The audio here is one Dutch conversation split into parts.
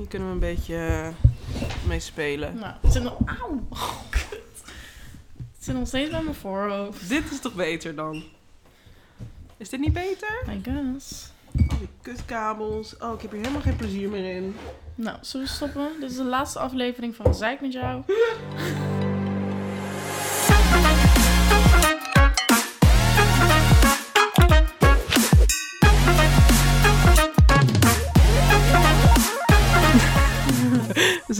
Hier kunnen we een beetje eh, mee spelen. Nou, het zit nog... Auw. Oh, kut. Het zit nog steeds bij mijn voorhoofd. Dit is toch beter dan? Is dit niet beter? I guess. Al die kutkabels. Oh, ik heb hier helemaal geen plezier meer in. Nou, zullen we stoppen? Dit is de laatste aflevering van Zeik met jou.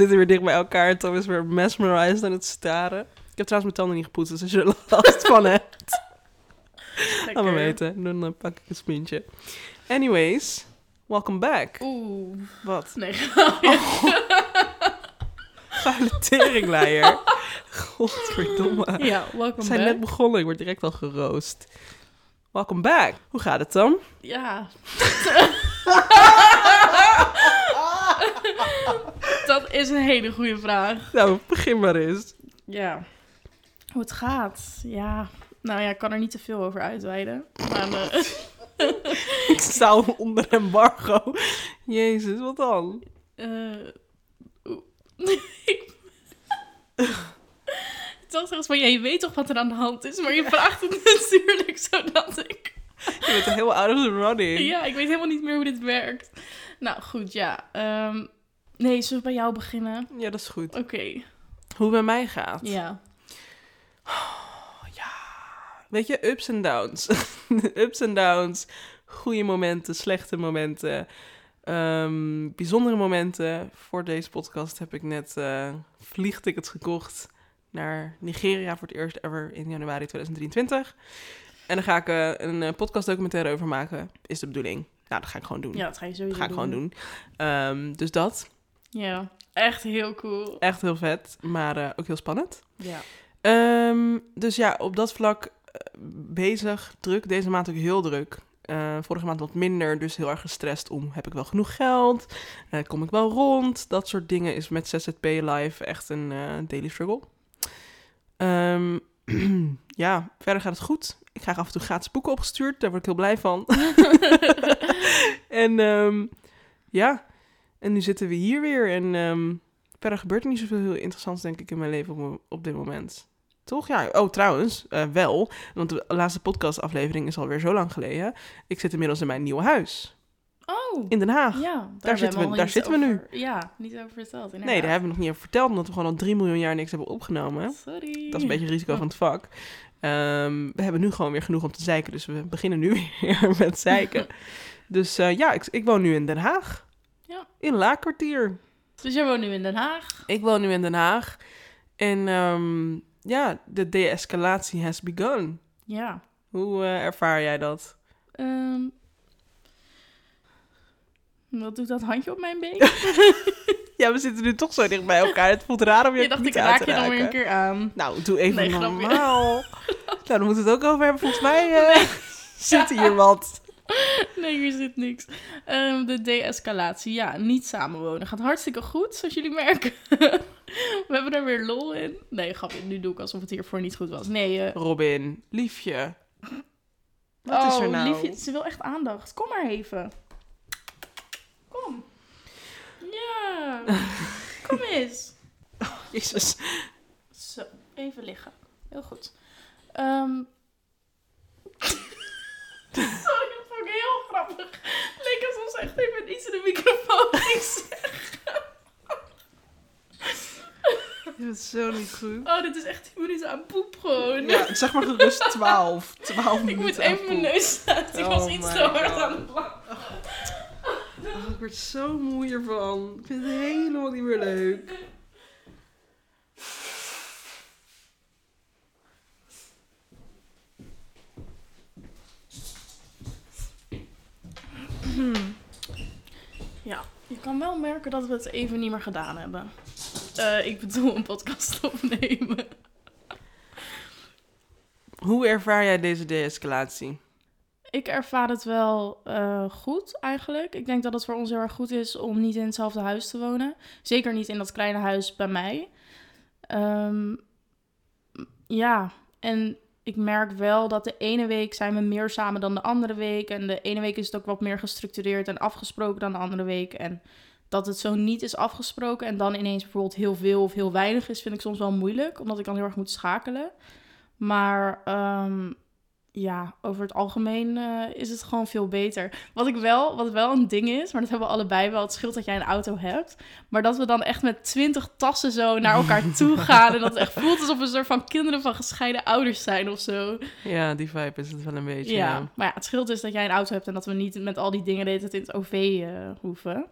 zitten weer dicht bij elkaar en Tom is weer mesmerized aan het staren. Ik heb trouwens mijn tanden niet gepoetst, dus als je er last van hebt, laat me weten. Dan pak ik een smintje. Anyways, welcome back. Oeh. Wat? Nee. Vuile teringleier. Godverdomme. ja, We welkom zijn back. net begonnen, ik word direct al geroost. Welcome back. Hoe gaat het dan? Ja. Dat is een hele goede vraag. Nou, begin maar eens. Ja. Hoe het gaat? Ja. Nou ja, ik kan er niet te veel over uitweiden. Maar eh, Ik sta onder embargo. Jezus, wat dan? eh, oeh. ik dacht ergens van, ja, je weet toch wat er aan de hand is, maar je vraagt het natuurlijk zodat ik... Je bent er heel out of the running. Ja, ik weet helemaal niet meer hoe dit werkt. Nou, goed, ja. Ehm, nee, zullen we bij jou beginnen? Ja, dat is goed. Oké. Hoe het bij mij gaat? Ja. Weet je, ups en downs. ups en downs. Goede momenten, slechte momenten. ehm, bijzondere momenten. Voor deze podcast heb ik net eh vliegtickets gekocht naar Nigeria voor het eerst ever in januari 2023. En daar ga ik eh, een eh, podcastdocumentaire over maken, is de bedoeling. Nou, dat ga ik gewoon doen. Ja, dat ga je dat sowieso ga ik gewoon doen. Ehm, dus dat, Ja, echt heel cool. echt heel vet, maar eh, ook heel spannend. Ja. Ehm, dus ja, op dat vlak eh, bezig, druk. Deze maand ook heel druk. Eh, vorige maand wat minder, dus heel erg gestrest om heb ik wel genoeg geld? Kom ik wel rond? Dat soort dingen is met ZZP Live echt een daily struggle. Ehm, ja, verder gaat het goed. Ik krijg af en toe gratis boeken opgestuurd, daar word ik heel blij van. en ehm, ja, en nu zitten we hier weer en ehm, verder gebeurt er niet zoveel heel interessants, denk ik, in mijn leven op, op dit moment. Toch? Ja. Oh, trouwens, eh, wel. Want de laatste podcastaflevering is alweer zo lang geleden. Ik zit inmiddels in mijn nieuwe huis. Oh, In Den Haag. ja. daar zitten we- daar zitten we nu. Ja, niet over verteld. Nee, daar hebben we nog niet over verteld. Omdat we gewoon al 3 miljoen jaar niks hebben opgenomen. Sorry. Dat is een beetje het risico van het vak. Ehm, we hebben nu gewoon weer genoeg om te zeiken. Dus we beginnen nu weer met zeiken. Dus eh, ja, ik, ik woon nu in Den Haag. Ja. In Laakkwartier. Dus jij woont nu in Den Haag. Ik woon nu in Den Haag. En ehm, ja, de de-escalatie has begun. Ja. Hoe eh, ervaar jij dat? Ehm, wat doet dat handje op mijn been? Ja, we zitten nu toch zo dicht bij elkaar. Het voelt raar om je je dacht, niet ik raak je dan weer een keer aan. Nou, doe even Nee, normaal. nou, dan moeten we het ook over hebben. Volgens mij eh, zit hier wat. Nee, hier zit niks. Ehm, de de-escalatie. Ja, niet samenwonen. Gaat hartstikke goed, zoals jullie merken. We hebben er weer lol in. Nee, grapje. Nu doe ik alsof het hiervoor niet goed was. Nee, eh, Robin, liefje. Wat is oh, er nou? liefje, ze wil echt aandacht. Kom maar even. Kom. Ja. Kom eens. Jezus. Zo, even liggen. Heel goed. Sorry, dat vond ik heel grappig. Leek alsof ze echt even iets in de microfoon ging zeggen. Je bent zo niet goed. Oh, dit is echt 10 minuten aan poep gewoon. Ja, zeg maar gerust 12. 12 ik minuten moet aan even mijn poep. neus sluiten. Ik Oh was iets my te hard God. aan het lachen. Oh, ik word zo moe hiervan. Ik vind het helemaal niet meer leuk. Ja, je kan wel merken dat we het even niet meer gedaan hebben. Eh, ik bedoel een podcast opnemen. Hoe ervaar jij deze de-escalatie? Ik ervaar het wel eh, goed eigenlijk. Ik denk dat het voor ons heel erg goed is om niet in hetzelfde huis te wonen. Zeker niet in dat kleine huis bij mij. Ehm, ja, en ik merk wel dat de ene week zijn we meer samen dan de andere week. En de ene week is het ook wat meer gestructureerd en afgesproken dan de andere week. En dat het zo niet is afgesproken en dan ineens bijvoorbeeld heel veel of heel weinig is, vind ik soms wel moeilijk, omdat ik dan heel erg moet schakelen. Maar ehm, ja, over het algemeen eh, is het gewoon veel beter. Wat ik wel, wat wel een ding is, maar dat hebben we allebei wel. Het scheelt dat jij een auto hebt. Maar dat we dan echt met twintig tassen zo naar elkaar toe gaan. En dat het echt voelt alsof we een soort van kinderen van gescheiden ouders zijn of zo. Ja, die vibe is het wel een beetje. Ja, ja. maar ja, het scheelt dus dat jij een auto hebt en dat we niet met al die dingen de hele tijd in het OV eh, hoeven.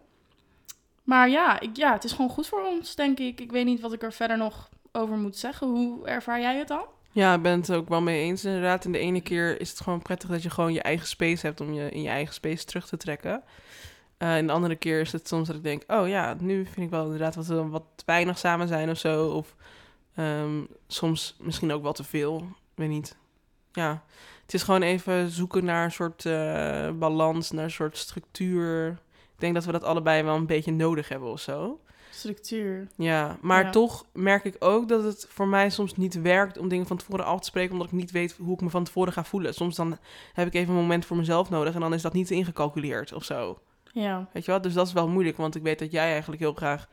Maar ja, ik, ja, het is gewoon goed voor ons, denk ik. Ik weet niet wat ik er verder nog over moet zeggen. Hoe ervaar jij het dan? Ja, ik ben het ook wel mee eens. Inderdaad, in de ene keer is het gewoon prettig dat je gewoon je eigen space hebt om je in je eigen space terug te trekken. Uh, in de andere keer is het soms dat ik denk, oh ja, nu vind ik wel inderdaad wat we wat weinig samen zijn of zo. Of um, soms misschien ook wel te veel. Weet niet. Ja, het is gewoon even zoeken naar een soort uh, balans, naar een soort structuur. Ik denk dat we dat allebei wel een beetje nodig hebben of zo. Structuur. Ja, maar Ja. toch merk ik ook dat het voor mij soms niet werkt om dingen van tevoren af te spreken, omdat ik niet weet hoe ik me van tevoren ga voelen. Soms dan heb ik even een moment voor mezelf nodig en dan is dat niet ingecalculeerd of zo. Ja. Weet je wel? Dus dat is wel moeilijk, want ik weet dat jij eigenlijk heel graag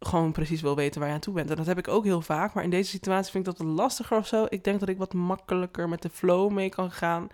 gewoon precies wil weten waar je aan toe bent. En dat heb ik ook heel vaak, maar in deze situatie vind ik dat wat lastiger of zo. Ik denk dat ik wat makkelijker met de flow mee kan gaan,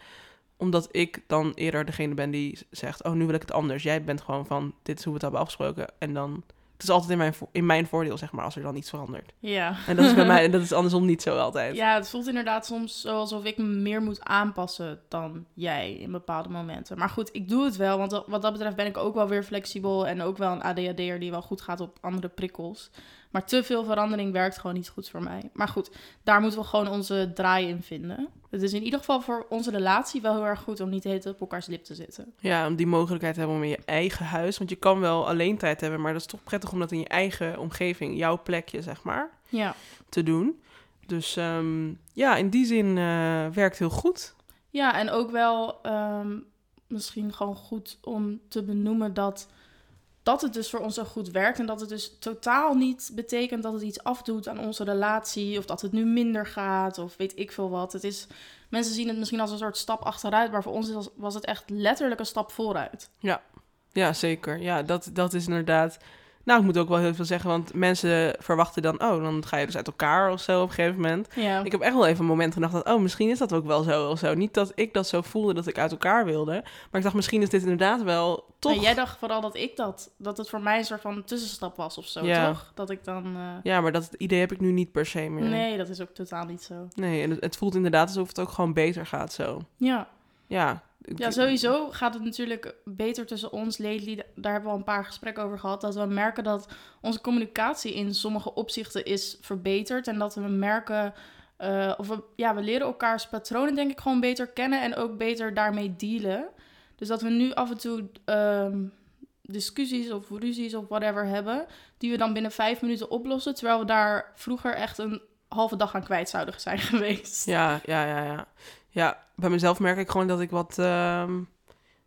omdat ik dan eerder degene ben die zegt, oh, nu wil ik het anders. Jij bent gewoon van, dit is hoe we het hebben afgesproken. En dan, het is altijd in mijn, in mijn voordeel, zeg maar, als er dan iets verandert. Ja. En dat is bij mij, en dat is andersom niet zo altijd. Ja, het voelt inderdaad soms zo alsof ik me meer moet aanpassen dan jij in bepaalde momenten. Maar goed, ik doe het wel, want wat dat betreft ben ik ook wel weer flexibel en ook wel een ADHD'er die wel goed gaat op andere prikkels. Maar te veel verandering werkt gewoon niet goed voor mij. Maar goed, daar moeten we gewoon onze draai in vinden. Het is in ieder geval voor onze relatie wel heel erg goed om niet de hele tijd op elkaars lip te zitten. Ja, om die mogelijkheid te hebben om in je eigen huis. Want je kan wel alleen tijd hebben, maar dat is toch prettig om dat in je eigen omgeving, jouw plekje, zeg maar, Ja. te doen. Dus ehm, ja, in die zin eh, werkt heel goed. Ja, en ook wel ehm, misschien gewoon goed om te benoemen dat, dat het dus voor ons zo goed werkt. En dat het dus totaal niet betekent dat het iets afdoet aan onze relatie. Of dat het nu minder gaat. Of weet ik veel wat. Het is, mensen zien het misschien als een soort stap achteruit. Maar voor ons was het echt letterlijk een stap vooruit. Ja, zeker. Ja, dat, dat is inderdaad. Nou, ik moet ook wel heel veel zeggen, want mensen verwachten dan, oh, dan ga je dus uit elkaar of zo op een gegeven moment. Ja, Ik heb echt wel even een moment gedacht dat, oh, misschien is dat ook wel zo of zo. Niet dat ik dat zo voelde dat ik uit elkaar wilde, maar ik dacht, misschien is dit inderdaad wel toch. En jij dacht vooral dat ik dat, dat het voor mij een soort van tussenstap was of zo, Ja. toch? Dat ik dan... eh, Ja, maar dat idee heb ik nu niet per se meer. Nee, dat is ook totaal niet zo. Nee, en het, het voelt inderdaad alsof het ook gewoon beter gaat zo. Ja. Ja. Ja, sowieso gaat het natuurlijk beter tussen ons, lately. Daar hebben we al een paar gesprekken over gehad. Dat we merken dat onze communicatie in sommige opzichten is verbeterd. En dat we merken, eh, of we, ja, we leren elkaars patronen denk ik gewoon beter kennen. En ook beter daarmee dealen. Dus dat we nu af en toe ehm, discussies of ruzies of whatever hebben. Die we dan binnen vijf minuten oplossen. Terwijl we daar vroeger echt een halve dag aan kwijt zouden zijn geweest. Ja, ja, ja, ja. Ja, bij mezelf merk ik gewoon dat ik wat ehm,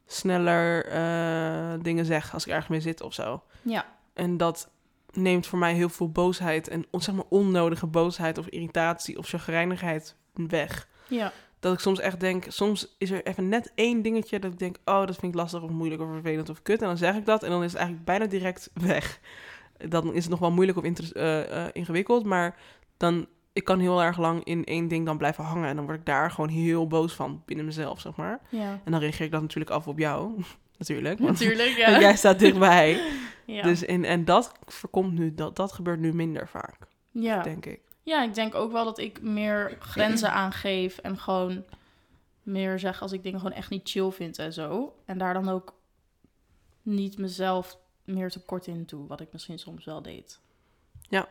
sneller eh, dingen zeg als ik ergens mee zit of zo. Ja. En dat neemt voor mij heel veel boosheid en zeg maar onnodige boosheid of irritatie of chagrijnigheid weg. Ja. Dat ik soms echt denk, soms is er even net één dingetje dat ik denk, oh, dat vind ik lastig of moeilijk of vervelend of kut. En dan zeg ik dat en dan is het eigenlijk bijna direct weg. Dan is het nog wel moeilijk of eh, ingewikkeld, maar dan, ik kan heel erg lang in één ding dan blijven hangen. En dan word ik daar gewoon heel boos van binnen mezelf, zeg maar. Ja. En dan reageer ik dat natuurlijk af op jou, natuurlijk. Want Natuurlijk, want ja. jij staat dichtbij. ja. Dus en, en dat voorkomt nu, dat, dat gebeurt nu minder vaak, ja. denk ik. Ja, ik denk ook wel dat ik meer grenzen aangeef en gewoon meer zeg als ik dingen gewoon echt niet chill vind en zo. En daar dan ook niet mezelf meer tekort in doe, wat ik misschien soms wel deed. Ja,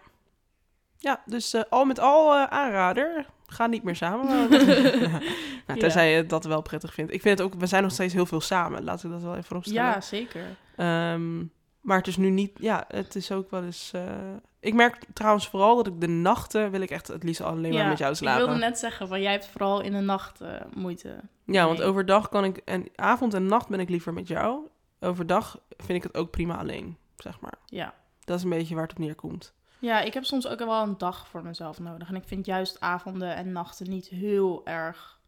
dus eh, al met al eh, aanrader. Ga niet meer samenwonen. nou, tenzij je dat wel prettig vindt. Ik vind het ook, we zijn nog steeds heel veel samen. Laten we dat wel even opstellen. Ja, zeker. Ehm, maar het is nu niet, ja, het is ook wel eens. eh, ik merk trouwens vooral dat ik de nachten wil ik echt het liefst alleen maar ja, met jou ik slapen. wilde net zeggen, van jij hebt vooral in de nacht moeite. Ja, want overdag kan ik, en avond en nacht ben ik liever met jou. Overdag vind ik het ook prima alleen, zeg maar. Ja. Dat is een beetje waar het op neerkomt. Ja, ik heb soms ook wel een dag voor mezelf nodig. En ik vind juist avonden en nachten niet heel erg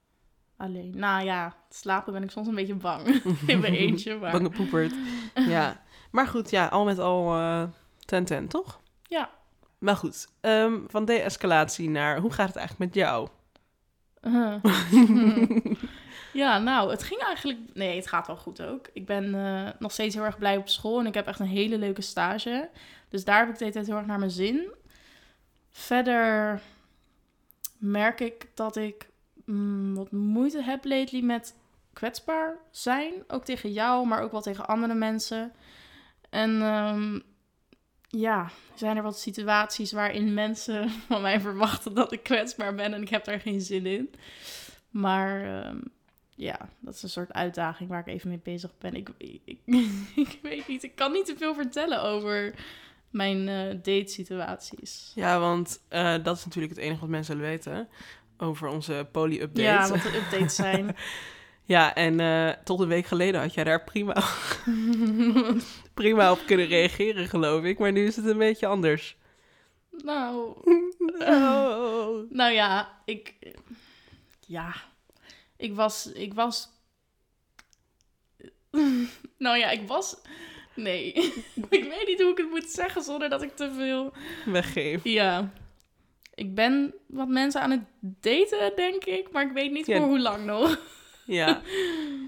alleen. Nou ja, slapen ben ik soms een beetje bang. In mijn eentje, maar... Bange poepert. ja. Maar goed, ja, al met al eh 10-10, toch? Ja. Maar goed, ehm, van de-escalatie naar hoe gaat het eigenlijk met jou? Uh. ja, nou, het ging eigenlijk... Nee, het gaat wel goed ook. Ik ben eh, nog steeds heel erg blij op school en ik heb echt een hele leuke stage. Dus daar heb ik de hele tijd heel erg naar mijn zin. Verder merk ik dat ik mm, wat moeite heb lately met kwetsbaar zijn. Ook tegen jou, maar ook wel tegen andere mensen. En ehm, ja, zijn er wat situaties waarin mensen van mij verwachten dat ik kwetsbaar ben en ik heb daar geen zin in. Maar ehm, ja, dat is een soort uitdaging waar ik even mee bezig ben. Ik, ik, ik weet niet, ik kan niet te veel vertellen over mijn eh date-situaties. Ja, want eh, dat is natuurlijk het enige wat mensen willen weten over onze poly-update. Ja, wat de updates zijn. Ja, en eh, tot een week geleden had jij daar prima, prima op kunnen reageren, geloof ik. Maar nu is het een beetje anders. nou, Oh. nou ja, ik... Ja, ik was... Ik was... nou ja, ik was... Nee, ik weet niet hoe ik het moet zeggen zonder dat ik te veel... Weggeef. Ja, ik ben wat mensen aan het daten, denk ik. Maar ik weet niet Ja. voor hoe lang nog. Ja,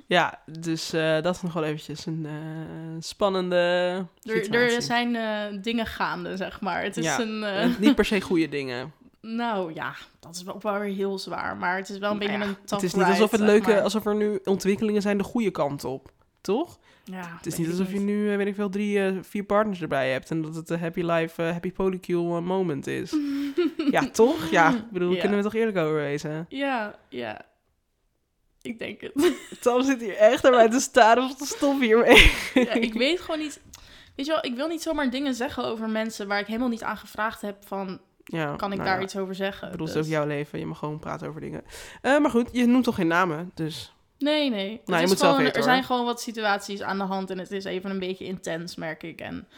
ja dus eh, dat is nog wel eventjes een eh, spannende Er, situatie. er zijn eh, dingen gaande, zeg maar. Het is Ja, een... niet per se goede dingen. Nou ja, dat is wel wel weer heel zwaar. Maar het is wel een Nou beetje ja, een Het is niet alsof het leuke, maar. alsof er nu ontwikkelingen zijn de goede kant op. Toch? Ja, Het is niet alsof je nu, eh, weet ik veel, drie, eh, vier partners erbij hebt. En dat het een happy life, eh, happy polycule moment is. ja, toch? Ja, ik bedoel, Ja. kunnen we toch eerlijk over wezen? Ja, ja. Ik denk het. Tom zit hier echt naar mij te staren of te stoppen hiermee. ja, ik weet gewoon niet... Weet je wel, ik wil niet zomaar dingen zeggen over mensen waar ik helemaal niet aan gevraagd heb van... Ja, Kan ik nou daar ja, iets over zeggen? Ik bedoel, het Dus- is ook jouw leven. Je mag gewoon praten over dingen. Eh, maar goed, je noemt toch geen namen, dus... Nee, nee. Het Nou, je moet zelf gewoon, weten, er hoor. zijn gewoon wat situaties aan de hand en het is even een beetje intens, merk ik. En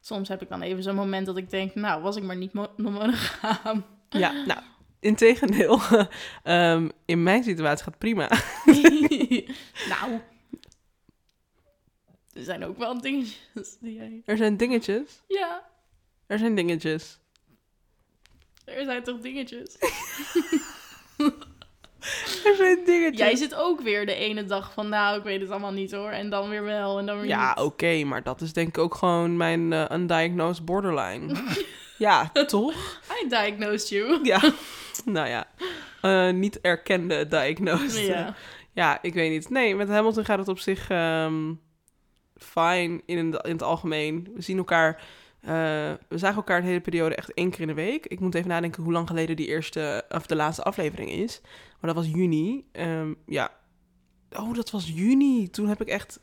soms heb ik dan even zo'n moment dat ik denk, nou, was ik maar niet mo- monogaam. Ja, nou, integendeel. Ehm in mijn situatie gaat het prima. nou, er zijn ook wel dingetjes die jij... Er zijn dingetjes. Ja, Er zijn dingetjes. Er zijn toch dingetjes. Er zijn dingetjes. Jij zit ook weer de ene dag van, nou, ik weet het allemaal niet hoor. En dan weer wel en dan weer Ja, oké, maar dat is denk ik ook gewoon mijn eh, undiagnosed borderline. ja, toch? I diagnosed you. Ja. nou ja, eh, niet erkende diagnosed. Ja. Ja, ik weet niet. Nee, met Hamilton gaat het op zich ehm fijn in, in het algemeen. We zien elkaar... eh, we zagen elkaar de hele periode echt één keer in de week. Ik moet even nadenken hoe lang geleden die eerste... of de laatste aflevering is. Maar dat was juni. Ehm, ja. Oh, dat was juni. Toen heb ik echt...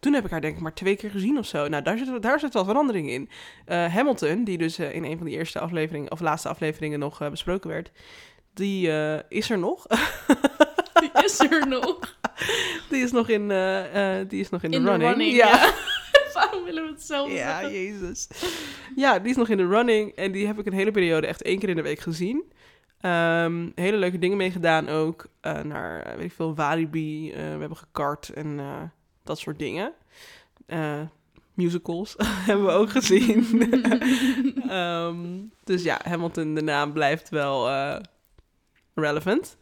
Toen heb ik haar denk ik maar twee keer gezien of zo. Nou, daar zit, daar zit wel verandering in. Eh, Hamilton, die dus eh, in een van die eerste afleveringen... of laatste afleveringen nog besproken werd... Die is er nog. Die is er nog. Die is nog in, die is nog in, In de de running. running, ja. ja. Waarom willen we het zelf Ja, zeggen? jezus. Ja, die is nog in de running. En die heb ik een hele periode echt één keer in de week gezien. Ehm, hele leuke dingen mee gedaan ook. Eh, naar, eh, weet ik veel, Walibi. eh, we hebben gekart en eh, dat soort dingen. Eh, musicals hebben we ook gezien. Ehm, dus ja, Hamilton, de naam blijft wel eh, relevant.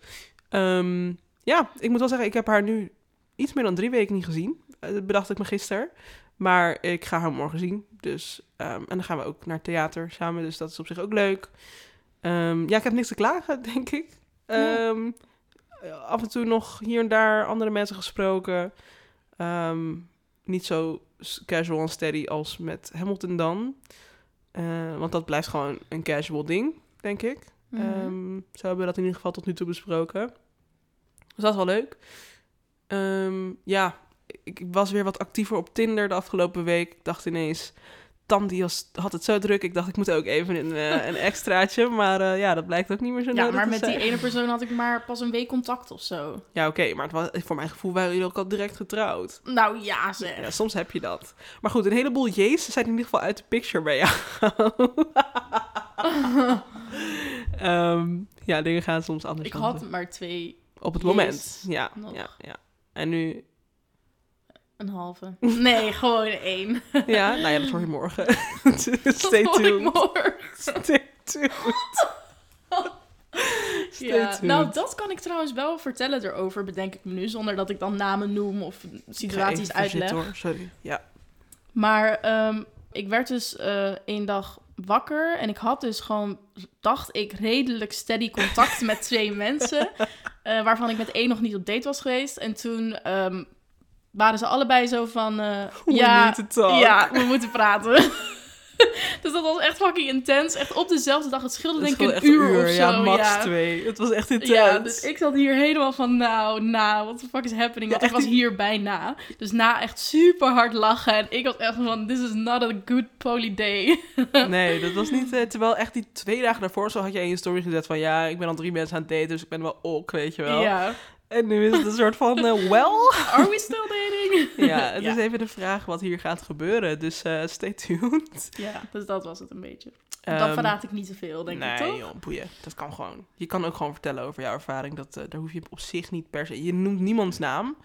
Ehm, ja, ik moet wel zeggen, ik heb haar nu iets meer dan drie weken niet gezien. Dat bedacht ik me gisteren. Maar ik ga haar morgen zien. Dus, ehm, en dan gaan we ook naar het theater samen. Dus dat is op zich ook leuk. Ehm, ja, ik heb niks te klagen, denk ik. Ja. Ehm, af en toe nog hier en daar andere mensen gesproken. Niet zo casual en steady als met Hamilton dan. Eh, want dat blijft gewoon een casual ding, denk ik. Ehm, zo hebben we dat in ieder geval tot nu toe besproken. Dus dat is wel leuk. Ja, ik was weer wat actiever op Tinder de afgelopen week. Ik dacht ineens, was, had het zo druk. Ik dacht, ik moet ook even een, eh, een extraatje. Maar eh, ja, dat blijkt ook niet meer zo ja, maar met die ene persoon had ik maar pas een week contact of zo. Ja, oké, maar het was, voor mijn gevoel waren jullie ook al direct getrouwd. Nou ja, zeg. Ja, soms heb je dat. Maar goed, een heleboel J's zijn in ieder geval uit de picture bij jou. Ehm, ja, dingen gaan soms anders. Ik had maar twee Op het moment. Ja, ja, ja. En nu... Een halve. Nee, gewoon één. Ja, nou ja, dat hoor je morgen. Dat Stay ik tuned. morgen. Stay tuned. Stay Ja, tuned. nou, dat kan ik trouwens wel vertellen erover, bedenk ik me nu. Zonder dat ik dan namen noem of situaties uitleg. hoor. Sorry. Ja. Maar ehm, ik werd dus eh één dag wakker en ik had dus gewoon, dacht ik, redelijk steady contact met twee mensen. eh, waarvan ik met één nog niet op date was geweest. En toen ehm, waren ze allebei zo van, We ja, ja, we moeten praten. dus dat was echt fucking intens. Echt op dezelfde dag. Het scheelde denk ik een uur, of zo. Ja, max ja. twee. Het was echt intens. Ja, dus ik zat hier helemaal van, nou, na, what the fuck is happening? Want ik was hier bijna. Dus na echt super hard lachen. En ik was echt van, this is not a good poly day. Nee, dat was niet... eh, terwijl echt die twee dagen daarvoor zo had jij in je story gezet van... Ja, ik ben al drie mensen aan het daten, dus ik ben wel ok, weet je wel. Ja. En nu is het een soort van, eh, well... Are we still dating? Ja, het is even de vraag wat hier gaat gebeuren. Dus eh, stay tuned. Ja, dus dat was het een beetje. Ehm, dat verraad ik niet te veel, denk nee, ik, toch? joh, boeien. Dat kan gewoon. Je kan ook gewoon vertellen over jouw ervaring. Dat, eh, daar hoef je op zich niet per se... Je noemt niemands naam.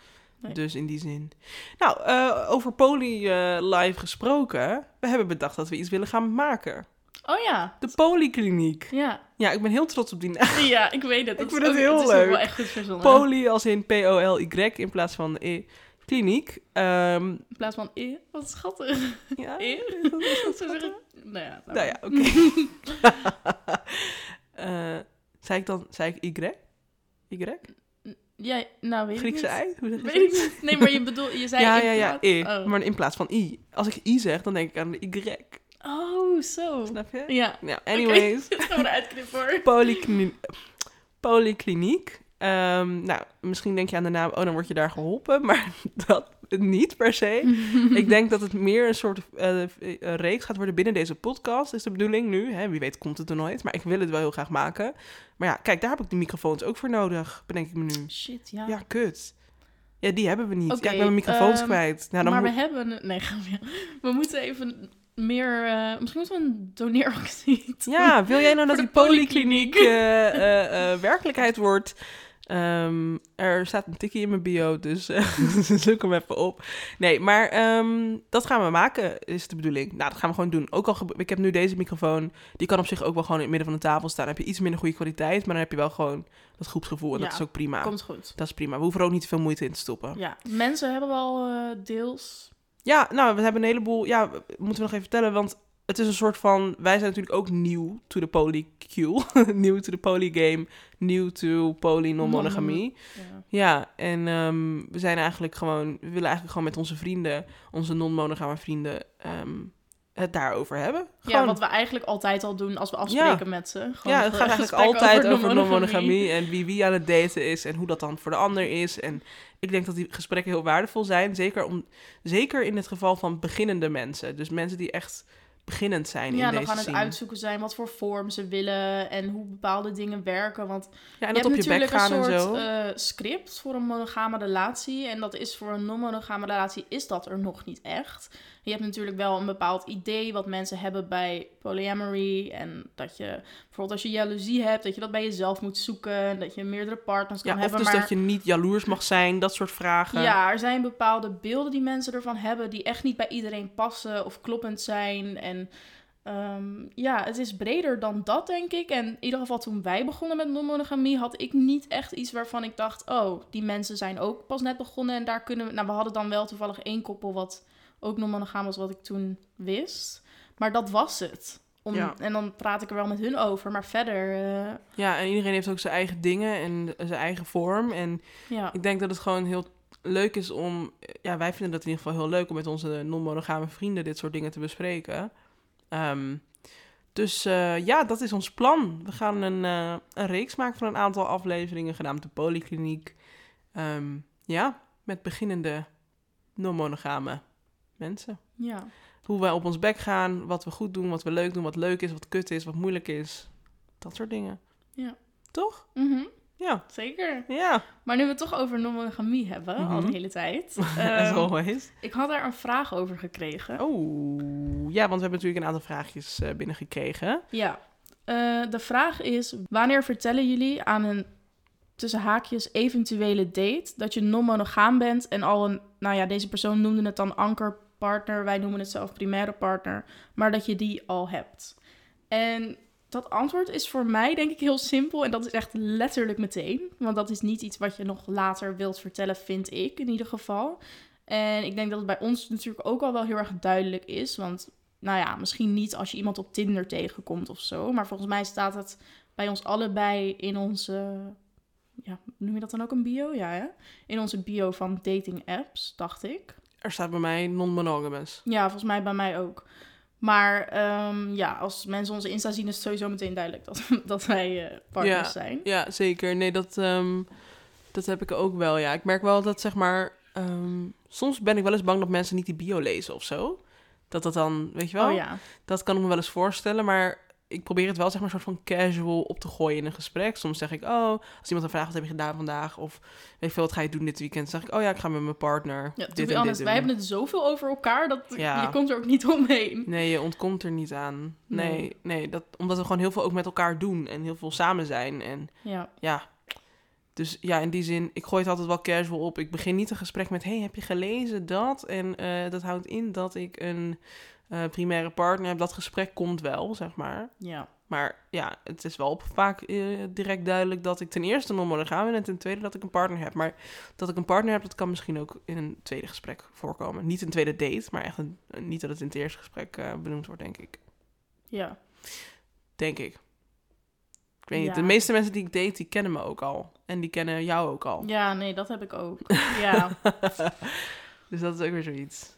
Nee. Dus in die zin. Nou, over Poly live gesproken. We hebben bedacht dat we iets willen gaan maken. Oh ja. De Polykliniek. Ja. Ja, ik ben heel trots op die naam. ja, ik weet het. Ik Dat vind is het heel Het is leuk. ook wel echt goed verzonnen. Poly als in P-O-L-Y in plaats van E. Kliniek. Ehm, In plaats van e. Wat schattig. ja. E? Zo zeggen. Nou ja. Nou ja, oké. Eh, zei ik dan, zei ik Y? Y? Ja, nou weet ik Griekse niet. ei? Hoe zeg je Weet ik niet. Nee, maar je bedoelt, je zei Ja, ja, ja, E. Oh. Maar in plaats van I. Als ik I zeg, dan denk ik aan de Y. Oh, zo. Snap je? Ja. Ja, anyways. Dit gaan we eruit knippen hoor. Polykliniek. Polykliniek. Ehm, nou, misschien denk je aan de naam, oh, dan word je daar geholpen. Maar dat niet per se. Ik denk dat het meer een soort eh, reeks gaat worden binnen deze podcast, is de bedoeling nu. Hè? Wie weet komt het er nooit, maar ik wil het wel heel graag maken. Maar ja, kijk, daar heb ik de microfoons ook voor nodig, bedenk ik me nu. Shit, ja. Ja, kut. Ja, die hebben we niet. Oké, ja, ik ben mijn microfoons ehm, kwijt. Nou, dan maar we hebben... Nee. We moeten even meer... eh, misschien moeten we een doneeractie. Ja, wil jij nou dat die polykliniek eh, eh, werkelijkheid wordt? Ehm, er staat een tikkie in mijn bio, dus eh, zoek hem even op. Nee, maar ehm, dat gaan we maken, is de bedoeling. Nou, dat gaan we gewoon doen. Ook al, ik heb nu deze microfoon, die kan op zich ook wel gewoon in het midden van de tafel staan. Dan heb je iets minder goede kwaliteit, maar dan heb je wel gewoon dat groepsgevoel en dat is ook prima. Komt goed. Dat is prima. We hoeven er ook niet te veel moeite in te stoppen. Ja, mensen hebben wel deels... Ja, nou, we hebben een heleboel. Ja, moeten we nog even vertellen, want het is een soort van. Wij zijn natuurlijk ook nieuw to the polyQ, nieuw to the polygame, nieuw to poly non-monogamie. Ja. Ja, en ehm, we zijn eigenlijk gewoon. We willen eigenlijk gewoon met onze vrienden, onze non-monogame vrienden, ehm, het daarover hebben. ja, wat we eigenlijk altijd al doen als we afspreken met ze. Gewoon ja, het gaat eigenlijk altijd over non-monogamie. en wie wie aan het daten is en hoe dat dan voor de ander is. En ik denk dat die gesprekken heel waardevol zijn, zeker, om, zeker in het geval van beginnende mensen. Dus mensen die echt beginnend zijn Ja, in dan deze gaan het uitzoeken zijn wat voor vorm ze willen en hoe bepaalde dingen werken. Want Ja, en je hebt op je bek natuurlijk gaan een en soort eh, script voor een monogame relatie. En dat is voor een non-monogame relatie is dat er nog niet echt. Je hebt natuurlijk wel een bepaald idee wat mensen hebben bij polyamory. En dat je bijvoorbeeld als je jaloezie hebt, dat je dat bij jezelf moet zoeken. Dat je meerdere partners kan ja, of hebben. dus maar dat je niet jaloers mag zijn, dat soort vragen. ja, er zijn bepaalde beelden die mensen ervan hebben die echt niet bij iedereen passen of kloppend zijn. En ehm, ja, het is breder dan dat, denk ik. En in ieder geval toen wij begonnen met non-monogamie, had ik niet echt iets waarvan ik dacht, oh, die mensen zijn ook pas net begonnen en daar kunnen we... Nou, we hadden dan wel toevallig één koppel wat ook non-monogaam was, wat ik toen wist. Maar dat was het. Om, Ja. En dan praat ik er wel met hun over, maar verder, eh, Ja, en iedereen heeft ook zijn eigen dingen en zijn eigen vorm. En ja. ik denk dat het gewoon heel leuk is om... Ja, wij vinden dat in ieder geval heel leuk om met onze non-monogame vrienden dit soort dingen te bespreken. Ehm, dus eh, ja, dat is ons plan. We gaan een, eh, een reeks maken van een aantal afleveringen, genaamd de Polykliniek. Ehm, ja, met beginnende non-monogame mensen. ja. Hoe wij op ons bek gaan, wat we goed doen, wat we leuk doen, wat leuk is, wat kut is, wat moeilijk is. Dat soort dingen. Ja. Toch? Mhm, Ja. zeker. Ja. Maar nu we het toch over non-monogamie hebben, al Mhm. de hele tijd. As ehm, always. ik had daar een vraag over gekregen. Oh, ja, want we hebben natuurlijk een aantal vraagjes eh, binnengekregen. Ja. Eh, de vraag is, wanneer vertellen jullie aan een tussen haakjes eventuele date, dat je non-monogaam bent en al een, nou ja, deze persoon noemde het dan ankerpartner, wij noemen het zelf primaire partner, maar dat je die al hebt. En dat antwoord is voor mij denk ik heel simpel en dat is echt letterlijk meteen, want dat is niet iets wat je nog later wilt vertellen, vind ik in ieder geval. En ik denk dat het bij ons natuurlijk ook al wel heel erg duidelijk is, want nou ja, misschien niet als je iemand op Tinder tegenkomt of zo, maar volgens mij staat het bij ons allebei in onze ja, noem je dat dan ook een bio? Ja, hè? In onze bio van dating apps, dacht ik. Er staat bij mij non-monogamous. Ja, volgens mij bij mij ook. Maar ehm, ja, als mensen onze Insta zien, is het sowieso meteen duidelijk dat, dat wij uh, partners zijn. Ja, zeker. Nee, dat, um, dat heb ik ook wel, ja. Ik merk wel dat, zeg maar... Um, soms ben ik wel eens bang dat mensen niet die bio lezen of zo. Dat dat dan, weet je wel? Oh ja. Dat kan ik me wel eens voorstellen, maar ik probeer het wel zeg maar soort van casual op te gooien in een gesprek. Soms zeg ik, oh, als iemand een vraagt, wat heb je gedaan vandaag? Of weet je veel, wat ga je doen dit weekend? Dan zeg ik, oh ja, ik ga met mijn partner ja, dit en honest, dit Wij hebben het zoveel over elkaar, dat ja. je komt er ook niet omheen. Nee, je ontkomt er niet aan. Nee, nee, nee, dat, omdat we gewoon heel veel ook met elkaar doen en heel veel samen zijn. En ja, ja dus ja, in die zin, ik gooi het altijd wel casual op. Ik begin niet een gesprek met, hey, heb je gelezen dat? En uh, dat houdt in dat ik een uh, primaire partner. Dat gesprek komt wel, zeg maar. Ja. Maar ja, het is wel vaak uh, direct duidelijk dat ik ten eerste non-monogaam ben en ten tweede dat ik een partner heb. Maar dat ik een partner heb, dat kan misschien ook in een tweede gesprek voorkomen. Niet een tweede date, maar echt een, niet dat het in het eerste gesprek uh, benoemd wordt, denk ik. Ja. Denk ik. Ik weet niet, de meeste mensen die ik date, die kennen me ook al. En die kennen jou ook al. Ja, nee, dat heb ik ook. ja. dus dat is ook weer zoiets.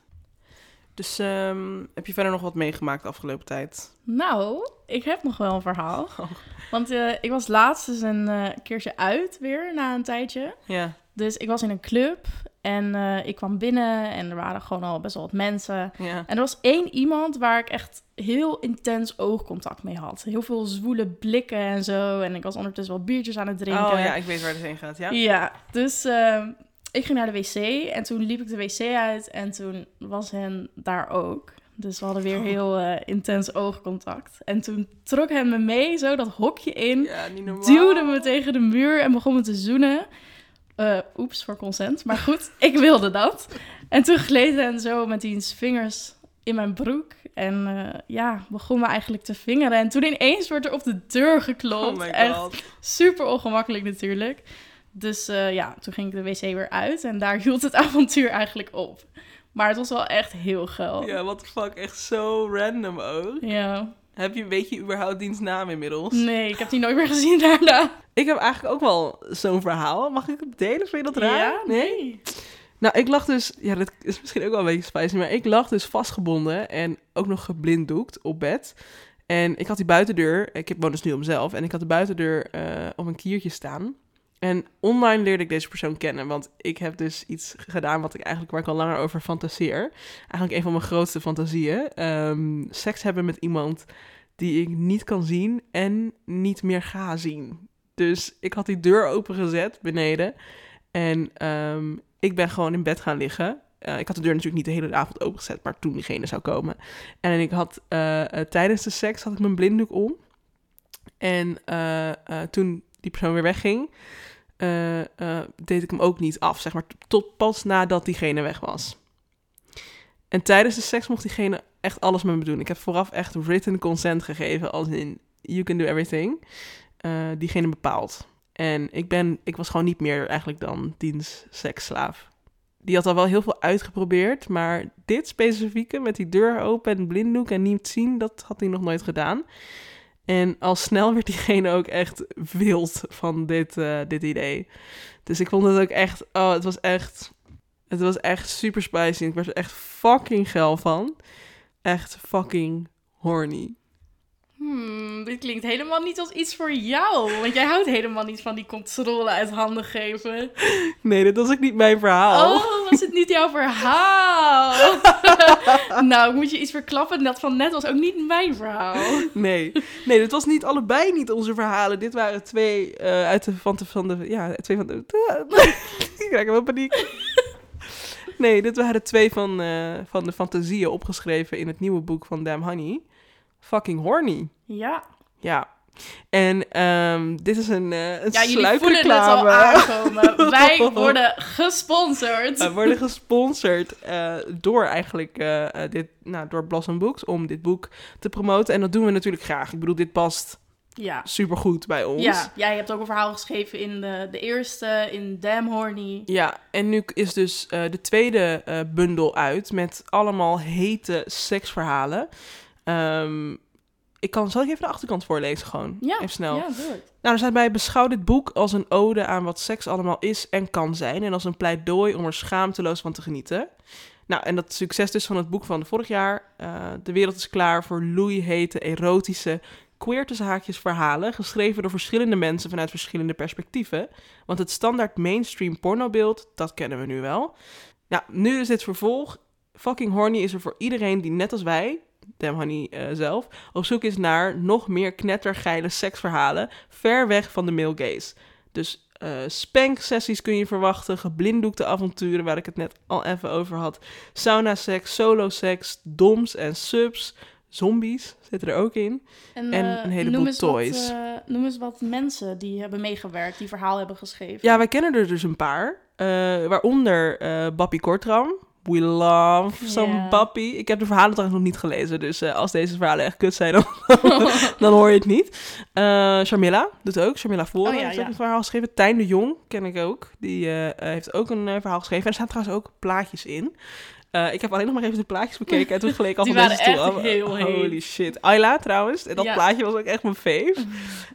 Dus um, heb je verder nog wat meegemaakt de afgelopen tijd? Nou, ik heb nog wel een verhaal. Oh. Want uh, ik was laatst eens een uh, keertje uit weer na een tijdje. Ja. Dus ik was in een club en uh, ik kwam binnen en er waren gewoon al best wel wat mensen. Ja. En er was één iemand waar ik echt heel intens oogcontact mee had. Heel veel zwoele blikken en zo. En ik was ondertussen wel biertjes aan het drinken. Oh ja, ik weet waar het heen gaat, ja. Ja, dus ehm, ik ging naar de wc en toen liep ik de wc uit en toen was hen daar ook. Dus we hadden weer oh. heel uh, intens oogcontact. En toen trok hij me mee, zo dat hokje in. Ja. Duwde me tegen de muur en begon me te zoenen. Uh, oeps, voor consent. Maar goed, ik wilde dat. En toen gleed hij zo met diens vingers in mijn broek. En uh, ja, begon me eigenlijk te vingeren. En toen ineens werd er op de deur geklopt. Oh. Echt super ongemakkelijk natuurlijk. Dus uh, ja, toen ging ik de wc weer uit en daar hield het avontuur eigenlijk op. Maar het was wel echt heel geil. Ja, what the fuck, echt zo random ook. Ja. Heb je, weet je überhaupt diens naam inmiddels? Nee, ik heb die nooit meer gezien daarna. Ik heb eigenlijk ook wel zo'n verhaal. Mag ik het delen? Vind je dat raar? Ja, nee. Nou, ik lag dus... Ja, dat is misschien ook wel een beetje spicy, maar ik lag dus vastgebonden en ook nog geblinddoekt op bed. En ik had die buitendeur... Ik woon dus nu om mezelf. En ik had de buitendeur uh, op een kiertje staan. En online leerde ik deze persoon kennen, want ik heb dus iets gedaan wat ik eigenlijk waar ik al langer over fantaseer. Eigenlijk een van mijn grootste fantasieën. Um, seks hebben met iemand die ik niet kan zien en niet meer ga zien. Dus ik had die deur opengezet beneden en um, ik ben gewoon in bed gaan liggen. Uh, ik had de deur natuurlijk niet de hele avond opengezet, maar toen diegene zou komen. En ik had uh, uh, tijdens de seks had ik mijn blinddoek om. En toen die persoon weer wegging, uh, uh, deed ik hem ook niet af, zeg maar, tot pas nadat diegene weg was. En tijdens de seks mocht diegene echt alles met me doen. Ik heb vooraf echt written consent gegeven, als in you can do everything. Uh, diegene bepaalt. En ik, ben, ik was gewoon niet meer eigenlijk dan diens seksslaaf. Die had al wel heel veel uitgeprobeerd, maar dit specifieke met die deur open en blinddoek en niet zien, dat had hij nog nooit gedaan. En al snel werd diegene ook echt wild van dit, uh, dit idee. Dus ik vond het ook echt, oh, het was echt, het was echt super spicy. Ik werd er echt fucking geil van. Echt fucking horny. Hmm, dit klinkt helemaal niet als iets voor jou. Want jij houdt helemaal niet van die controle uit handen geven. Nee, dit was ook niet mijn verhaal. Oh, was het niet jouw verhaal? nou, moet je iets verklappen. Dat van net was ook niet mijn verhaal. Nee, nee, dit was niet allebei niet onze verhalen. Dit waren twee uh, uit de van de, van de ja, twee van de. ik krijg wel paniek. Nee, dit waren twee van, uh, van de fantasieën opgeschreven in het nieuwe boek van Damn Honey fucking horny. Ja. Ja, En ehm, dit is een, uh, een Ja, jullie voelen het al aankomen. Wij worden gesponsord. We worden gesponsord uh, door eigenlijk uh, dit, nou, door Blossom Books om dit boek te promoten. En dat doen we natuurlijk graag. Ik bedoel, dit past ja. supergoed bij ons. Ja, jij hebt ook een verhaal geschreven in de, de eerste, in Damn Horny. Ja, en nu is dus de tweede bundel uit met allemaal hete seksverhalen. Um, ik kan, zal ik even de achterkant voorlezen gewoon? Ja, even snel. Ja, doe het. Nou, er staat bij, beschouw dit boek als een ode aan wat seks allemaal is en kan zijn. En als een pleidooi om er schaamteloos van te genieten. Nou, en dat succes dus van het boek van vorig jaar. Uh, de wereld is klaar voor loeihete, erotische, queer tussen haakjes verhalen. Geschreven door verschillende mensen vanuit verschillende perspectieven. Want het standaard mainstream pornobeeld, dat kennen we nu wel. Nou, nu is dit vervolg. Fucking Horny is er voor iedereen die net als wij Damn Honey uh, zelf, op zoek is naar nog meer knettergeile seksverhalen, ver weg van de male gaze. Dus uh, spank-sessies kun je verwachten, geblinddoekte avonturen, waar ik het net al even over had, sauna-seks, solo-seks, doms en subs, zombies zitten er ook in, en, en uh, een heleboel toys. Wat, noem eens wat mensen die hebben meegewerkt, die verhaal hebben geschreven. Ja, wij kennen er dus een paar, waaronder Bappie Kortram, We love some yeah. puppy. Ik heb de verhalen trouwens nog niet gelezen. Dus uh, als deze verhalen echt kut zijn, dan, dan hoor je het niet. Uh, Sharmilla doet ook. Sharmilla Voren oh, ja, heeft ja. een verhaal geschreven. Tijn de Jong ken ik ook. Die uh, heeft ook een verhaal geschreven. En er staan trouwens ook plaatjes in. ik heb alleen nog maar even de plaatjes bekeken. En toen geleek al van deze stoel. Holy shit. Ayla trouwens. En dat ja. plaatje was ook echt mijn fave.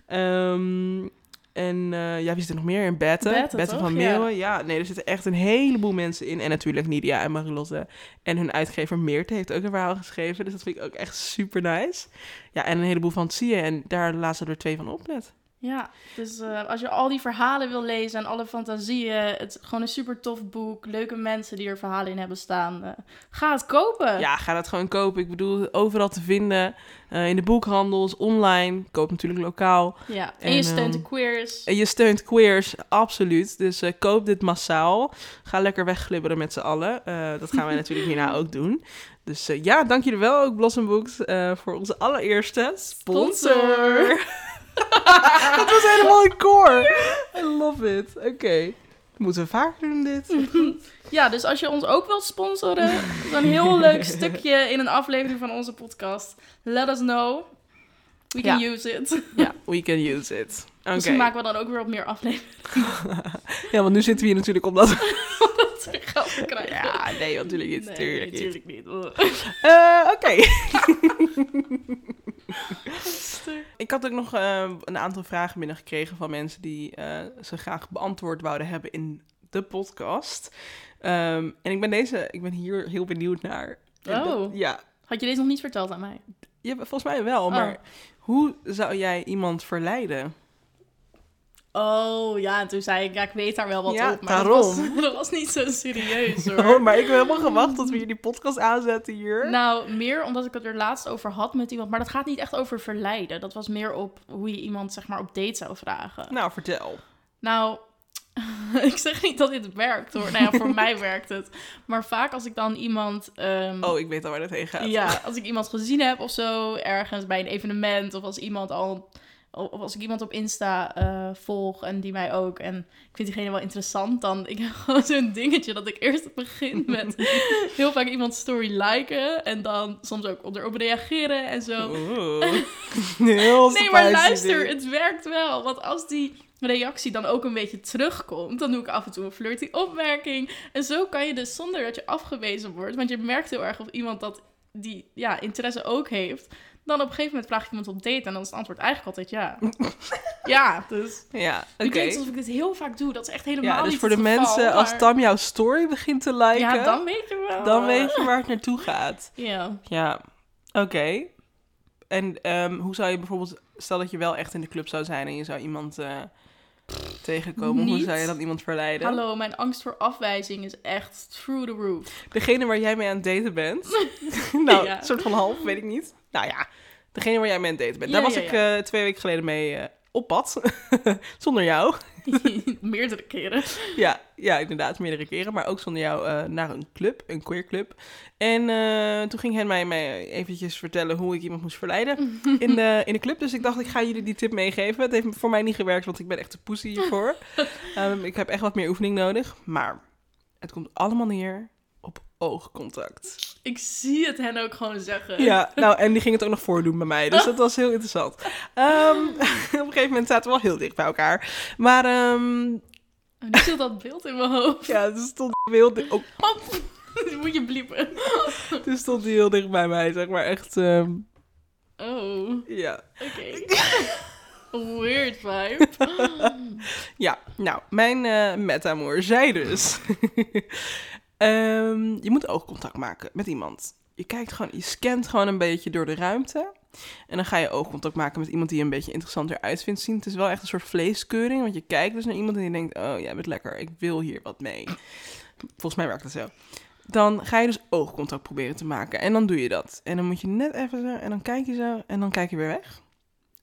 um, En uh, ja, wie zit er nog meer in? Bette. Bette, van Meeuwen. Ja. ja. nee, er zitten echt een heleboel mensen in. En natuurlijk Nidia en Marilotte. En hun uitgever Meerte heeft ook een verhaal geschreven. Dus dat vind ik ook echt super nice. Ja, en een heleboel fantasieën. En daar lazen er twee van op net. Ja, dus uh, als je al die verhalen wil lezen en alle fantasieën, het gewoon een super tof boek, leuke mensen die er verhalen in hebben staan, uh, ga het kopen. Ja, ga het gewoon kopen. Ik bedoel, overal te vinden, uh, in de boekhandels, online, koop natuurlijk lokaal. Ja, en, en je steunt de queers. En je steunt queers, absoluut. Dus koop dit massaal. Ga lekker wegglibberen met z'n allen. dat gaan wij natuurlijk hierna ook doen. Dus ja, dank jullie wel ook Blossom Books voor onze allereerste sponsor. sponsor. Het was helemaal een koor. I love it. Oké. Okay. Moeten we vaker doen dit? Ja, dus als je ons ook wilt sponsoren, zo'n heel leuk stukje in een aflevering van onze podcast, let us know. We can use it. Ja, we can use it. Okay. Misschien maken we dan ook weer op meer afleveringen. ja, want nu zitten we hier natuurlijk omdat... omdat we geld krijgen. Ja, nee, natuurlijk niet. Nee, natuurlijk niet. Uh, Oké. Ik had ook nog uh, een aantal vragen binnengekregen van mensen die uh, ze graag beantwoord wouden hebben in de podcast. Um, en ik ben, deze, ik ben hier heel benieuwd naar. Oh, dat, ja. Had je deze nog niet verteld aan mij? Ja, volgens mij wel, oh. maar hoe zou jij iemand verleiden? Oh, ja, en toen zei ik, ja, ik weet daar wel wat ja, op. Maar daarom. Dat, was, dat was niet zo serieus, hoor. Maar ik heb helemaal gewacht tot we hier die podcast aanzetten hier. Nou, meer omdat ik het er laatst over had met iemand. Maar dat gaat niet echt over verleiden. Dat was meer op hoe je iemand, zeg maar, op date zou vragen. Nou, vertel. Nou, ik zeg niet dat dit werkt, hoor. Nou ja, voor mij werkt het. Maar vaak als ik dan iemand... Um, oh, ik weet al waar dat heen gaat. Ja, als ik iemand gezien heb of zo, ergens bij een evenement... of als iemand al of als ik iemand op Insta uh, volg en die mij ook en ik vind diegene wel interessant, dan ik heb gewoon zo'n dingetje dat ik eerst begin met heel vaak iemand story liken en dan soms ook erop reageren en zo. heel nee, maar luister, het werkt wel. Want als die reactie dan ook een beetje terugkomt, dan doe ik af en toe een flirty opmerking. En zo kan je dus zonder dat je afgewezen wordt, want je merkt heel erg of iemand dat die ja, interesse ook heeft, dan op een gegeven moment vraag ik iemand op date en dan is het antwoord eigenlijk altijd ja. ja, dus. Ja, oké. Okay. klinkt alsof ik dit heel vaak doe. Dat is echt helemaal ja, dus niet voor de mensen, als Tam jouw story begint te liken... Ja, dan weet je wel. Dan weet je waar het naartoe gaat. Ja. Ja, oké. En um, hoe zou je bijvoorbeeld... Stel dat je wel echt in de club zou zijn en je zou iemand... Uh, tegenkomen. Niet. Hoe zou je dan iemand verleiden? Hallo, mijn angst voor afwijzing is echt through the roof. Degene waar jij mee aan het daten bent? nou, ja. een soort van half, weet ik niet. Nou ja, degene waar jij mee aan het daten bent. Ja, Daar was ja, ik uh, twee weken geleden mee uh, op pad. Zonder jou. Meerdere keren. Ja, ja, inderdaad, meerdere keren. Maar ook zonder jou eh, naar een club, een queer club. En eh, toen ging hij mij, mij eventjes vertellen hoe ik iemand moest verleiden in de, in de club. Dus ik dacht, ik ga jullie die tip meegeven. Het heeft voor mij niet gewerkt, want ik ben echt een pussy hiervoor. Ehm, ik heb echt wat meer oefening nodig. Maar het komt allemaal neer op oogcontact. Ik zie het hen ook gewoon zeggen. Ja, nou, en die ging het ook nog voordoen bij mij. Dus dat was heel interessant. Ehm, op een gegeven moment zaten we wel heel dicht bij elkaar. Maar ehm, En nu zit dat beeld in mijn hoofd. ja, het stond heel dicht. Oh, die moet je bliepen. toen stond hij heel dicht bij mij, zeg maar echt. ehm, Oh, ja. oké. Weird vibe. ja, nou, mijn eh metamoor zei dus. Ehm, je moet oogcontact maken met iemand. Je kijkt gewoon, je scant gewoon een beetje door de ruimte. En dan ga je oogcontact maken met iemand die je een beetje interessanter uit vindt zien. Het is wel echt een soort vleeskeuring, want je kijkt dus naar iemand en je denkt, oh jij bent lekker, ik wil hier wat mee. Volgens mij werkt dat zo. Dan ga je dus oogcontact proberen te maken. En dan doe je dat. En dan moet je net even zo, en dan kijk je zo, en dan kijk je weer weg.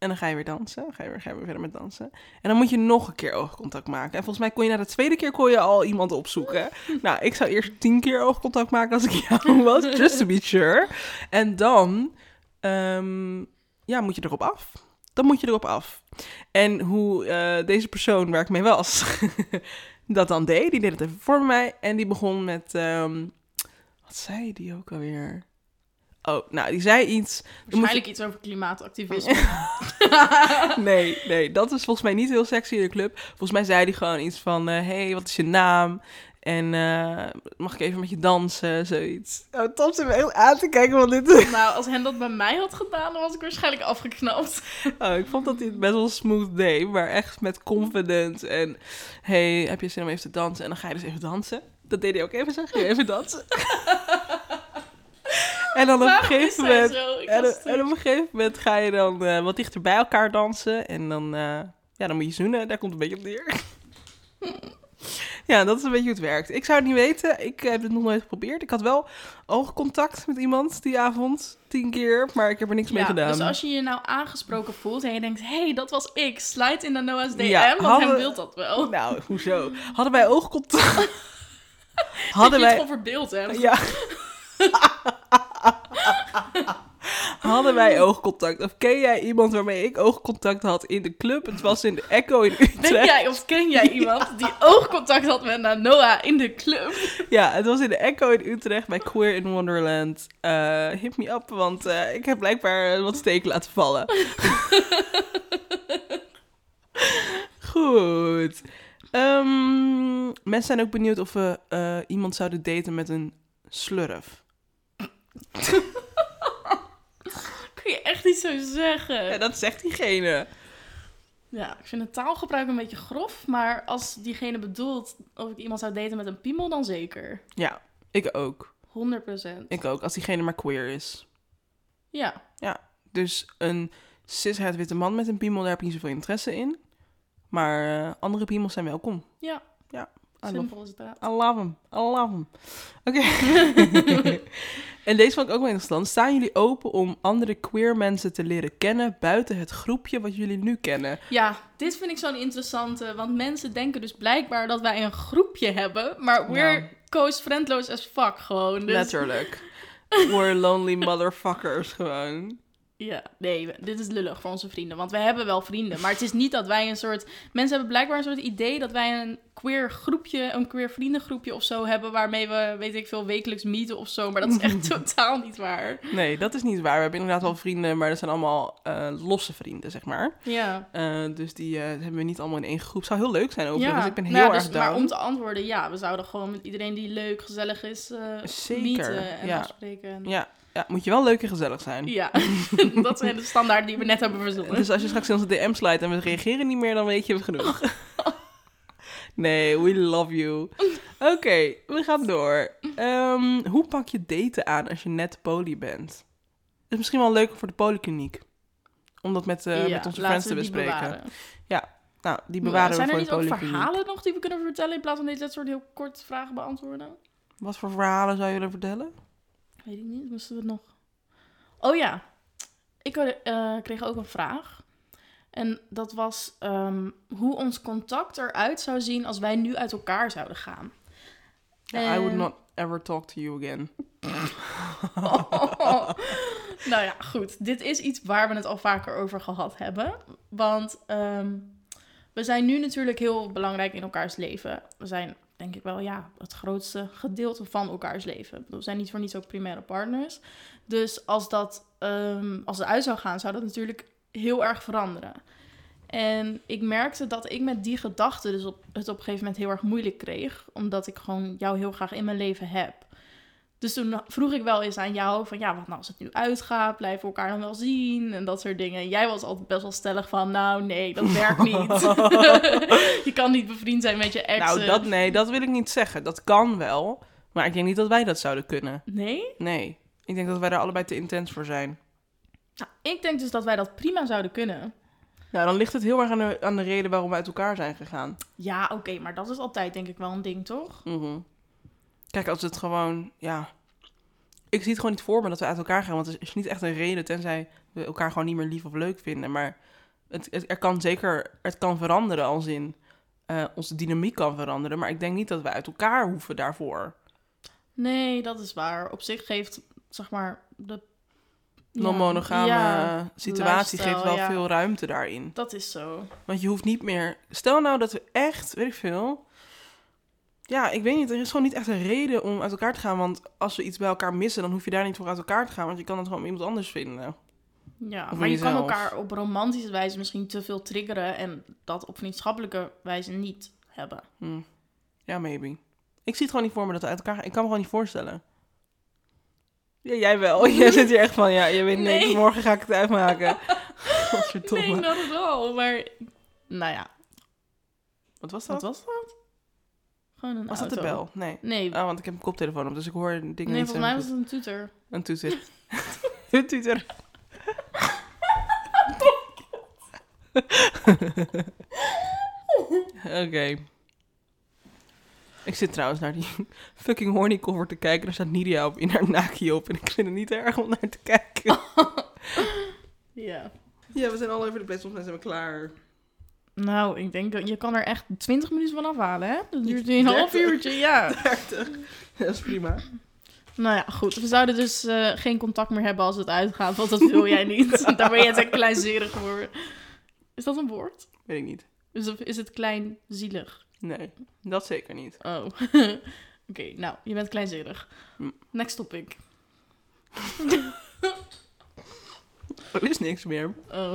En dan ga je weer dansen, ga je weer, ga je weer verder met dansen. En dan moet je nog een keer oogcontact maken. En volgens mij kon je na de tweede keer kon je al iemand opzoeken. Nou, ik zou eerst tien keer oogcontact maken als ik jou was, just to be sure. En dan, ehm, ja, moet je erop af. Dan moet je erop af. En hoe eh, deze persoon waar ik mee was, dat dan deed, die deed het even voor mij. En die begon met, ehm, wat zei die ook alweer? Oh, nou, die zei iets. Je- Waarschijnlijk iets over klimaatactivisme. nee, nee, dat is volgens mij niet heel sexy in de club. Volgens mij zei hij gewoon iets van, hé, hey, wat is je naam? En eh, mag ik even met je dansen, zoiets. Oh, Tom zit me heel aan te kijken van dit. nou, als hen dat bij mij had gedaan, dan was ik waarschijnlijk afgeknapt. Oh, ik vond dat hij het best wel smooth deed, maar echt met confidence. En, hey, heb je zin om even te dansen? En dan ga je dus even dansen. Dat deed hij ook even, zeg je, even dansen. en dan op een gegeven moment... En, was en op een gegeven moment ga je dan eh, wat dichter bij elkaar dansen. En dan, eh, ja, dan moet je zoenen. Daar komt het een beetje op neer. ja, dat is een beetje hoe het werkt. Ik zou het niet weten. Ik heb het nog nooit geprobeerd. Ik had wel oogcontact met iemand die avond. Tien keer. Maar ik heb er niks mee gedaan. dus als je je nou aangesproken voelt en je denkt, hé, hey, dat was ik, slide in de Noah's DM, Ja, want hadden- hij wil dat wel. Nou, hoezo? Hadden wij oogcontact? Hadden je het wij... gewoon verbeeld hebt. Ja. Hadden wij oogcontact? Of ken jij iemand waarmee ik oogcontact had in de club? Het was in de Echo in Utrecht. Denk jij of ken jij iemand die oogcontact had met Noah in de club? Ja, het was in de Echo in Utrecht bij Queer in Wonderland. Eh, hit me up, want eh, ik heb blijkbaar wat steken laten vallen. Goed. Ehm, mensen zijn ook benieuwd of we eh, iemand zouden daten met een slurf. Kun je echt niet zo zeggen. Ja, dat zegt diegene. Ja, ik vind het taalgebruik een beetje grof, maar als diegene bedoelt of ik iemand zou daten met een piemel, dan zeker. Ja, ik ook. 100%. Ik ook, als diegene maar queer is. Ja, Dus een cishet witte man met een piemel, daar heb ik niet zoveel interesse in. Maar eh, andere piemels zijn welkom. ja. Simpel dat. I love him. I love him. Oké. en deze vond ik ook wel interessant. Staan jullie open om andere queer mensen te leren kennen buiten het groepje wat jullie nu kennen? Ja, dit vind ik zo'n interessante, want mensen denken dus blijkbaar dat wij een groepje hebben, maar we're Ja. coast friendloos as fuck gewoon. Dus, Letterlijk. We're lonely motherfuckers gewoon. Ja, nee, we- dit is lullig voor onze vrienden, want wij hebben wel vrienden, maar het is niet dat wij een soort... Mensen hebben blijkbaar een soort idee dat wij een queer groepje, een queer vriendengroepje of zo hebben, waarmee we, weet ik veel, wekelijks meeten of zo, maar dat is echt totaal niet waar. Nee, dat is niet waar. We hebben inderdaad wel vrienden, maar dat zijn allemaal eh, losse vrienden, zeg maar. Ja. Eh, dus die eh, hebben we niet allemaal in één groep. Zou heel leuk zijn overigens. Ja, ik ben heel nou ja, erg dus, down. Maar om te antwoorden, ja, we zouden gewoon met iedereen die leuk, gezellig is, Zeker, meeten en ja. afspreken. Ja, ja, moet je wel leuk en gezellig zijn. Ja, dat zijn de standaarden die we net hebben verzonnen. Dus als je straks in onze DM slijt en we reageren niet meer, dan weet je genoeg. Nee, we love you. Oké, we gaan door. Ehm, hoe pak je daten aan als je net poly bent? is misschien wel leuk voor de polykliniek. Om dat met, eh, Ja, met onze friends te we bespreken. bewaren. Nou, die bewaren Zijn we er voor niet de ook polykliniek. verhalen nog die we kunnen vertellen in plaats van deze soort heel kort vragen beantwoorden? Wat voor verhalen zou je willen vertellen? Weet ik niet, moesten we het nog... Oh ja, ik eh, kreeg ook een vraag. En dat was ehm, hoe ons contact eruit zou zien als wij nu uit elkaar zouden gaan. I would not ever talk to you again. nou ja, goed. Dit is iets waar we het al vaker over gehad hebben. Want ehm, we zijn nu natuurlijk heel belangrijk in elkaars leven. We zijn, denk ik wel, ja, het grootste gedeelte van elkaars leven. We zijn niet voor niets ook primaire partners. Dus als dat, ehm, als het uit zou gaan, zou dat natuurlijk heel erg veranderen. En ik merkte dat ik met die gedachte dus op, het op een gegeven moment heel erg moeilijk kreeg. Omdat ik gewoon jou heel graag in mijn leven heb. Dus toen vroeg ik wel eens aan jou van ja, wat nou als het nu uitgaat? Blijven we elkaar dan wel zien? En dat soort dingen. En jij was altijd best wel stellig van nou nee, dat werkt niet. je kan niet bevriend zijn met je ex. Nou, dat, nee, dat wil ik niet zeggen. Dat kan wel. Maar ik denk niet dat wij dat zouden kunnen. Nee? Nee. Ik denk dat wij daar allebei te intens voor zijn. Nou, ik denk dus dat wij dat prima zouden kunnen. Nou, dan ligt het heel erg aan de, aan de reden waarom we uit elkaar zijn gegaan. Ja, oké, maar dat is altijd denk ik wel een ding, toch? Mhm. Kijk, als het gewoon, ja... Ik zie het gewoon niet voor me dat we uit elkaar gaan. Want er is niet echt een reden, tenzij we elkaar gewoon niet meer lief of leuk vinden. Maar het, het- er kan zeker, het kan veranderen als in... eh, onze dynamiek kan veranderen. Maar ik denk niet dat we uit elkaar hoeven daarvoor. Nee, dat is waar. Op zich geeft, zeg maar, de... Non-monogame ja, situatie geeft wel ja. veel ruimte daarin. Dat is zo. Want je hoeft niet meer... Stel nou dat we echt, weet ik veel... Ja, ik weet niet. Er is gewoon niet echt een reden om uit elkaar te gaan. Want als we iets bij elkaar missen, dan hoef je daar niet voor uit elkaar te gaan. Want je kan het gewoon met iemand anders vinden. Ja, Of maar je kan elkaar op romantische wijze misschien te veel triggeren en dat op vriendschappelijke wijze niet hebben. Hm. Ja, maybe. Ik zie het gewoon niet voor me dat we uit elkaar gaan. Ik kan me gewoon niet voorstellen. Ja, jij wel. Jij zit hier echt van, ja, je weet Nee. niks. Morgen ga ik het uitmaken. Godverdomme. Nee, not at all. Maar, nou ja, Wat was dat? wat was dat? Gewoon een Was dat de bel? Nee. Nee, Ah, want ik heb een koptelefoon op, dus ik hoor dingen nee niet volgens zo mij was het een toeter. Een toeter. Een toeter. Oké. Ik zit trouwens naar die fucking horny cover te kijken. Er staat Nidia op in haar naki op. En ik vind het niet erg om naar te kijken. Ja. Ja, we zijn al over de best. Volgens mij zijn we klaar. Nou, ik denk dat je kan er echt 20 minuten van afhalen, hè? Dat duurt een half 30. uurtje, ja. 30. Dat is prima. Nou ja, goed. We zouden dus eh, geen contact meer hebben als het uitgaat, want dat wil jij niet. Daar ben je te kleinzerig voor. Is dat een woord? Weet ik niet. Is het, is het kleinzielig? Nee, dat zeker niet. Oh. Oké, nou, je bent kleinzerig. Hm. Next topic. Er is niks meer. Oh.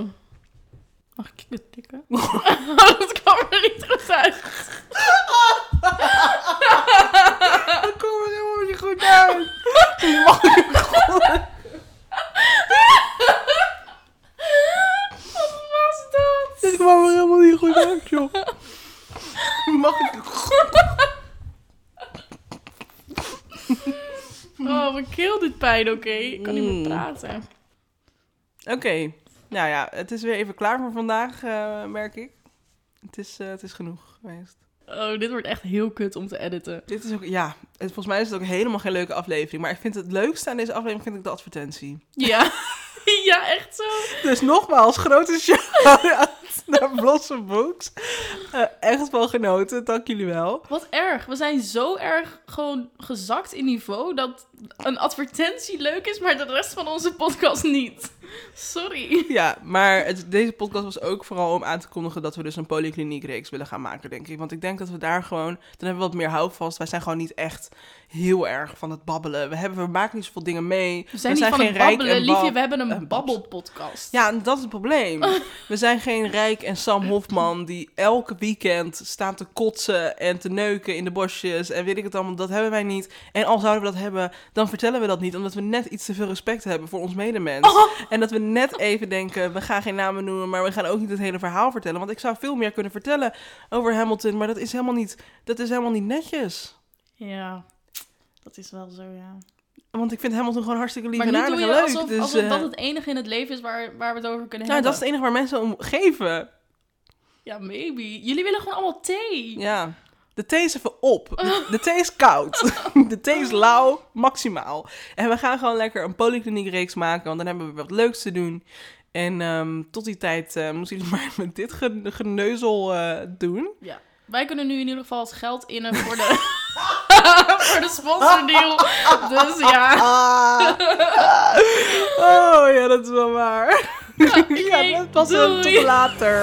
Mag ik het tikken? dat kwam er niet goed uit. Dat komt er helemaal niet goed uit. Wat was dat? Dit kwam er helemaal niet goed uit, joh. Mag ik... Oh, mijn keel doet pijn, oké. Ik kan niet Mm. meer praten. Oké. Nou ja, het is weer even klaar voor vandaag, eh, merk ik. Het is, eh, het is genoeg geweest. Oh, dit wordt echt heel kut om te editen. Dit is ook, ja, het, volgens mij is het ook helemaal geen leuke aflevering. Maar ik vind het leukste aan deze aflevering vind ik de advertentie. Ja. ja, echt zo. Dus nogmaals, grote shout-out naar Blossom Books. Echt wel genoten, dank jullie wel. Wat erg. We zijn zo erg gewoon gezakt in niveau dat een advertentie leuk is, maar de rest van onze podcast niet. Sorry. Ja, maar het, deze podcast was ook vooral om aan te kondigen dat we dus een polykliniekreeks willen gaan maken, denk ik. Want ik denk dat we daar gewoon, dan hebben we wat meer houvast. Wij zijn gewoon niet echt heel erg van het babbelen. We, hebben, we maken niet zoveel dingen mee. We zijn niet van het rijk babbelen, en liefje. We hebben een babbelpodcast. Ja, en dat is het probleem. We zijn geen Rijk en Sam Hofman die elke weekend staan te kotsen en te neuken in de bosjes en weet ik het allemaal. Dat hebben wij niet. En al zouden we dat hebben, dan vertellen we dat niet, omdat we net iets te veel respect hebben voor ons medemens. En dat we net even denken, we gaan geen namen noemen, maar we gaan ook niet het hele verhaal vertellen. Want ik zou veel meer kunnen vertellen over Hamilton, maar dat is helemaal niet, dat is helemaal niet netjes. Ja, dat is wel zo, ja. Want ik vind Hamilton gewoon hartstikke lief Maar en aardig en leuk. alsof, dus, alsof eh, dat het enige in het leven is waar, waar we het over kunnen nou, dat is hebben. het enige waar mensen om geven. Ja, maybe. Jullie willen gewoon allemaal thee. Ja. De thee is even op. De, de thee is koud. De thee is lauw, maximaal. En we gaan gewoon lekker een polykliniekreeks maken, want dan hebben we wat leuks te doen. En ehm, tot die tijd uh, moeten jullie maar met dit ge geneuzel uh, doen. Ja. Wij kunnen nu in ieder geval het geld innen voor de, voor de sponsordeal. Dus ja. oh ja, dat is wel waar. Ja, okay, ja dat was tot later.